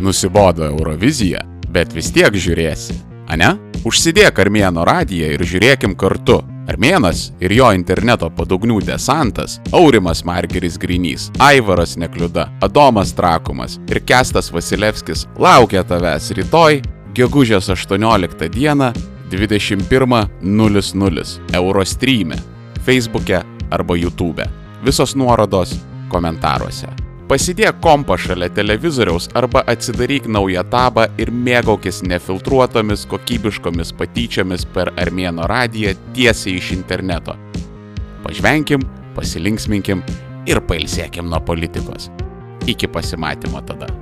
Nusibodo Eurovizija, bet vis tiek žiūrėsi, ane? Užsidėk Armėno radiją ir žiūrėkim kartu. Armėnas ir jo interneto padugnių desantas - Aurimas Margeris Grinys, Aivaras Nekliuda, Adomas Trakumas ir Kestas Vasilevskis laukia tavęs rytoj, gegužės 18 dieną 21.00 Eurostream'e, Facebook'e arba YouTube'e. Visos nuorodos komentaruose. Pasidėk kompą šalia televizoriaus arba atsidaryk naują tabą ir mėgaukis nefiltruotomis kokybiškomis patyčiomis per Armėno radiją tiesiai iš interneto. Pažvenkim, pasilinksminkim ir pailsėkim nuo politikos. Iki pasimatymo tada.